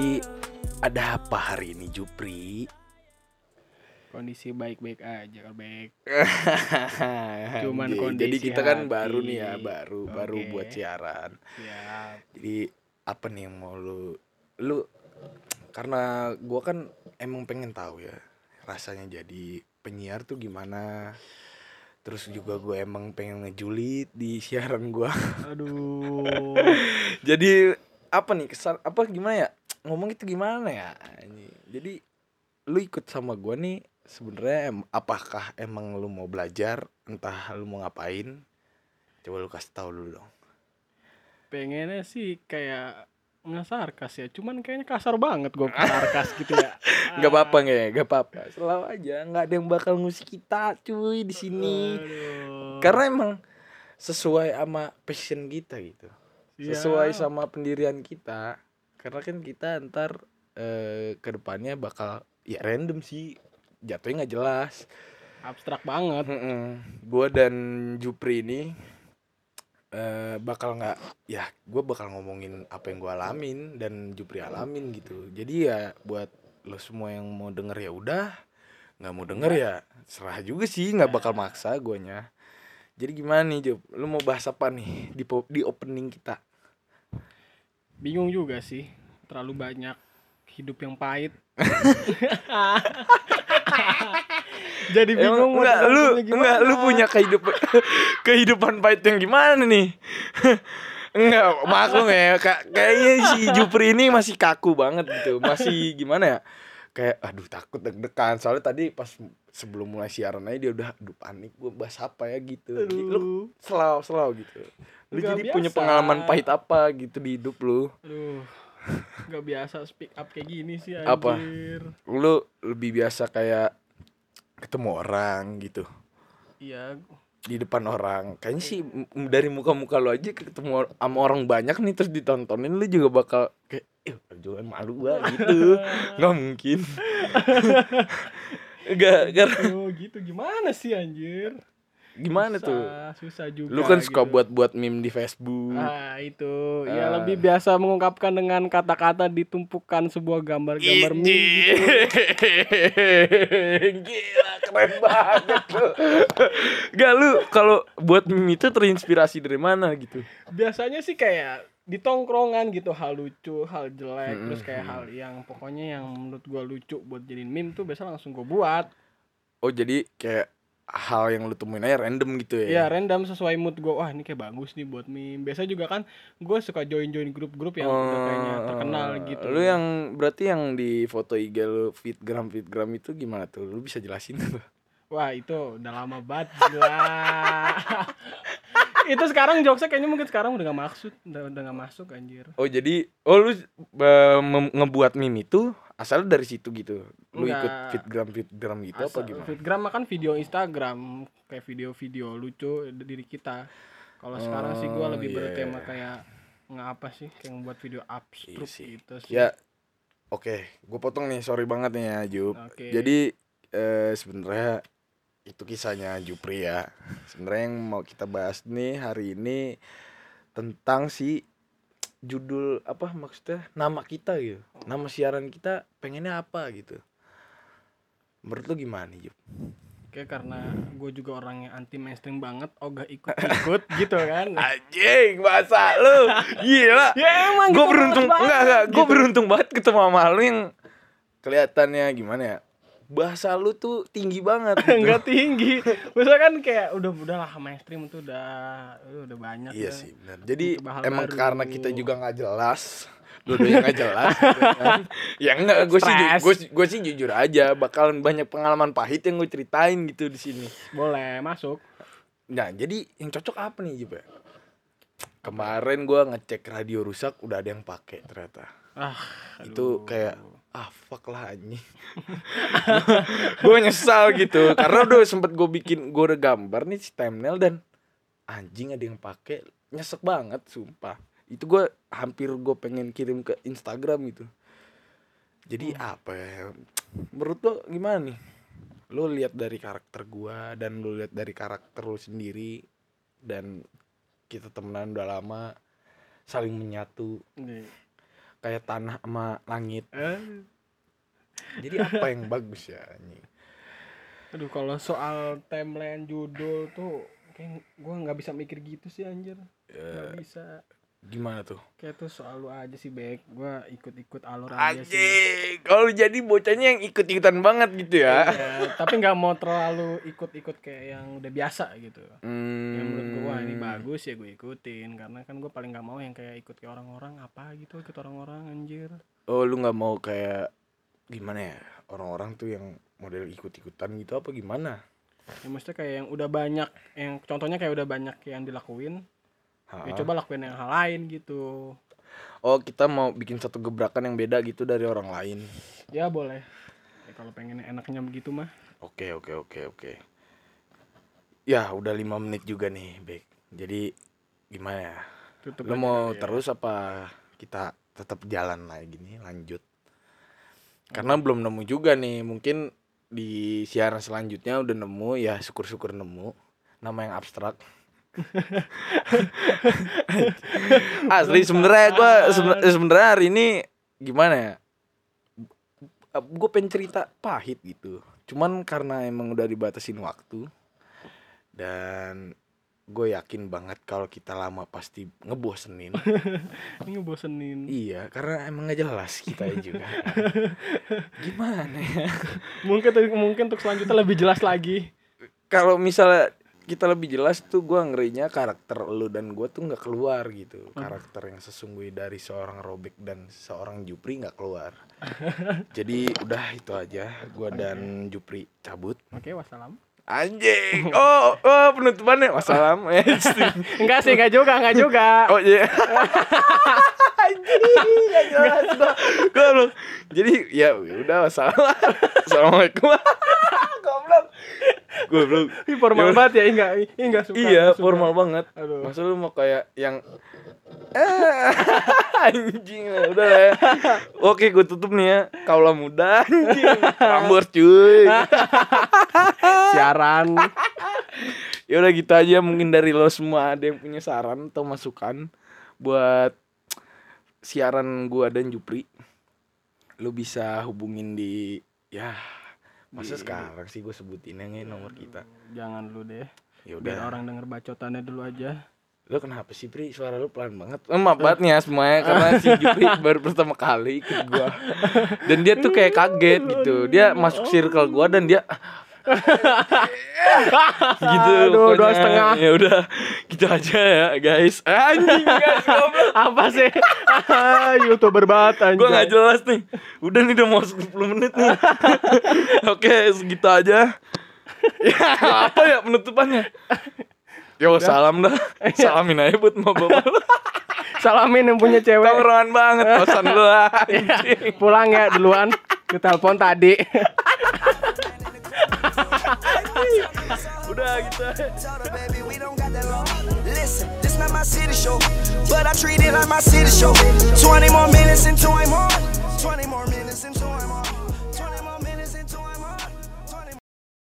Jadi ada apa hari ini Jupri? Kondisi baik-baik aja baik. Cuman Anjing. kondisi Jadi kita kan hati. baru nih ya, baru baru Oke. buat siaran. Siap. Jadi apa nih yang mau lu lu karena gua kan emang pengen tahu ya rasanya jadi penyiar tuh gimana. Terus juga gue emang pengen ngejulit di siaran gua. Aduh. jadi apa nih kesan apa gimana ya ngomong itu gimana ya jadi lu ikut sama gua nih sebenarnya em- apakah emang lu mau belajar entah lu mau ngapain coba lu kasih tahu dulu dong Pengennya sih kayak ngasarkas ya. Cuman kayaknya kasar banget gue sarkas gitu ya. nggak apa-apa nggak ya nggak apa-apa selalu aja nggak ada yang bakal ngusik kita cuy di sini Aduh. karena emang sesuai sama passion kita gitu Ya. sesuai sama pendirian kita karena kan kita ntar eh, ke depannya bakal ya random sih. Jatuhnya nggak jelas. Abstrak banget. gue dan Jupri ini eh, bakal nggak ya gue bakal ngomongin apa yang gue alamin dan Jupri alamin gitu. Jadi ya buat lo semua yang mau denger ya udah. Nggak mau denger ya serah juga sih. Nggak bakal maksa guanya. Jadi gimana nih Jup? Lu mau bahas apa nih di di opening kita Bingung juga sih. Terlalu banyak hidup yang pahit. Jadi bingung mau enggak lu enggak lu punya kehidupan kehidupan pahit yang gimana nih enggak maklum ya kayaknya si Jupri ini masih kaku banget gitu masih gimana ya kayak aduh takut deg-degan. Soalnya tadi pas sebelum mulai siaran aja dia udah aduh panik gue bahas apa ya? Gitu. Lu selalu selalu gitu. Lu Nggak jadi punya biasa. pengalaman pahit apa gitu di hidup lu? Aduh. Gak biasa speak up kayak gini sih Apa? anjir. lu lebih biasa kayak ketemu orang gitu? Iya, di depan orang. Kayaknya sih m- dari muka-muka lu aja ketemu sama orang banyak nih terus ditontonin lu juga bakal kayak eh juga malu gua gitu nggak mungkin Enggak, karena Aduh, gitu gimana sih anjir? gimana Susah, tuh Susah juga. lu kan suka gitu. buat-buat meme di Facebook Ah, itu. Ya Ah. lebih biasa mengungkapkan dengan kata-kata ditumpukan sebuah gambar-gambar meme gitu. Gila keren banget lu Gak lu kalau buat meme itu terinspirasi dari mana gitu Biasanya sih kayak di tongkrongan gitu hal lucu, hal jelek, Mm-mm. terus kayak hal yang pokoknya yang menurut gua lucu buat jadiin meme tuh biasa langsung gua buat. Oh jadi kayak hal yang lu temuin aja random gitu Iya ya random sesuai mood gue Wah ini kayak bagus nih buat meme Biasa juga kan gue suka join-join grup-grup yang udah kayaknya terkenal gitu Oh, Lu yang berarti yang di foto IG lu fitgram fitgram itu gimana tuh? Lu bisa jelasin tuh? Wah itu udah lama banget gila Itu sekarang jokesnya kayaknya mungkin sekarang udah gak maksud Udah, udah gak masuk anjir Oh jadi oh lu mem- ngebuat meme itu asal dari situ gitu. Lu Enggak. ikut fitgram fitgram gitu apa Asal- gimana? Fitgram kan video Instagram Kayak video-video lucu diri kita Kalau sekarang sih gue Oh, lebih iya, bertema iya. kayak Nggak apa sih Kayak membuat video abstruk Iya gitu sih Ya oke, gue potong nih, sorry banget nih ya Jup. Oke. Jadi eh sebenarnya itu kisahnya Jupri ya. Sebenarnya yang mau kita bahas nih hari ini tentang si judul apa maksudnya nama kita gitu. Nama siaran kita pengennya apa gitu. Menurut lu gimana nih Jup? Kayak karena gue juga orang yang anti mainstream banget, ogah ikut-ikut gitu kan. Anjing bahasa lu Gila ya emang Gue gitu beruntung banget, Enggak enggak Gue gitu. beruntung banget ketemu sama lu yang Kelihatannya gimana ya Bahasa lu tuh tinggi banget gitu. Enggak tinggi. Misalkan kayak udah udahlah mainstream tuh udah udah banyak Iya ya. sih benar. Jadi emang baru. karena kita juga nggak jelas, dua-duanya nggak jelas. gitu kan. ya enggak, gue sih gue gue sih jujur aja, bakalan banyak pengalaman pahit yang gue ceritain gitu di sini. Boleh masuk. Nah jadi yang cocok apa nih ya? Kemarin gue ngecek radio rusak, udah ada yang pakai ternyata. Ah, Itu kayak ah fuck lah anjing. gue nyesal gitu. Karena udah sempet gue bikin gue udah gambar nih si thumbnail dan anjing ada yang pakai nyesek banget sumpah. Itu gue hampir gue pengen kirim ke Instagram gitu. Jadi apa ya? Menurut lo gimana nih? Lo lihat dari karakter gua dan lo lihat dari karakter lo sendiri dan kita temenan udah lama saling menyatu. Nih, kayak tanah sama langit. Eh, jadi apa yang bagus ya anjing aduh kalau soal timeline judul tuh kayak gua nggak bisa mikir gitu sih anjir. Ya, nggak bisa gimana tuh? Kayak tuh soal lu aja sih Bek. Gua ikut-ikut alur aja sih kalau jadi bocahnya yang ikut-ikutan banget gitu ya. Iya, tapi nggak mau terlalu ikut-ikut kayak yang udah biasa gitu. Hmm. yang menurut gue wah ini bagus ya gue ikutin. Karena kan gue paling nggak mau yang kayak ikut kayak orang-orang apa gitu ikut orang-orang anjir. Oh lu nggak mau kayak gimana ya orang-orang tuh yang model ikut-ikutan gitu apa gimana? Ya maksudnya kayak yang udah banyak yang contohnya kayak udah banyak yang dilakuin Ha? ya coba lakuin yang hal lain gitu oh kita mau bikin satu gebrakan yang beda gitu dari orang lain ya boleh ya, kalau pengen enaknya begitu mah Oke oke oke oke. Ya udah lima menit juga nih, Bek. Jadi gimana ya? tutup Lu mau ya. terus apa kita tetap jalan lagi nih, lanjut? Karena belum nemu juga nih, mungkin di siaran selanjutnya udah nemu ya syukur-syukur nemu nama yang abstrak. Asli sebenarnya gua seben- sebenarnya hari ini gimana ya? Gue pengen cerita pahit gitu. Cuman karena emang udah dibatasin waktu dan gue yakin banget kalau kita lama pasti ngebosenin. ini ngebosenin iya, karena emang gak jelas kita juga. Gimana ya? mungkin mungkin untuk selanjutnya lebih jelas lagi Kalau misalnya kita lebih jelas tuh gue ngerinya karakter lu dan gue tuh nggak keluar gitu. Karakter yang sesungguhnya dari seorang Robek dan seorang Jupri nggak keluar. Jadi udah itu aja. Gue dan Jupri cabut. Oke wassalam. Anjing. Oh oh penutupannya wassalam. Enggak sih enggak juga enggak juga. Oh iya. Anjing nggak jelas belum. jadi ya udah wassalam. Assalamualaikum goblok Ih, formal Ya, banget ya enggak enggak suka iya suka. formal banget. Aduh. Masa lu mau kayak yang anjing lah, udah lah ya. Oke gue tutup nih ya. Kaulah muda anjing. Rambut cuy. Siaran. Ya udah gitu aja mungkin dari lo semua ada yang punya saran atau masukan Buat siaran gua dan Jupri Lu bisa hubungin di Ya Masa Di- sekarang sih gue sebutin yang ini nomor kita. Jangan dulu deh. Ya biar udah. orang denger bacotannya dulu aja. Lo kenapa sih Pri? Suara lu pelan banget. Eh, Maaf banget nih ya semuanya Karena si Jupri baru pertama kali ikut gua. Dan dia tuh kayak kaget gitu. Dia masuk circle gua dan dia gitu Aduh, dua setengah. Ya udah gitu aja ya guys. Anjing guys apa sih? Youtuber banget anjay Gua gak jelas nih. Udah nih udah mau 10 menit nih. Oke segitu aja. Ya apa ya penutupannya? Yo salam dah. Salamin aja buat mau bapak salamin yang punya cewek. Tongkrongan banget kosan lu anjing. pulang ya duluan. Ke telepon tadi that long. Listen, this not my city show, but I treat it like my city show. 20 more minutes and 20 more. 20 more minutes.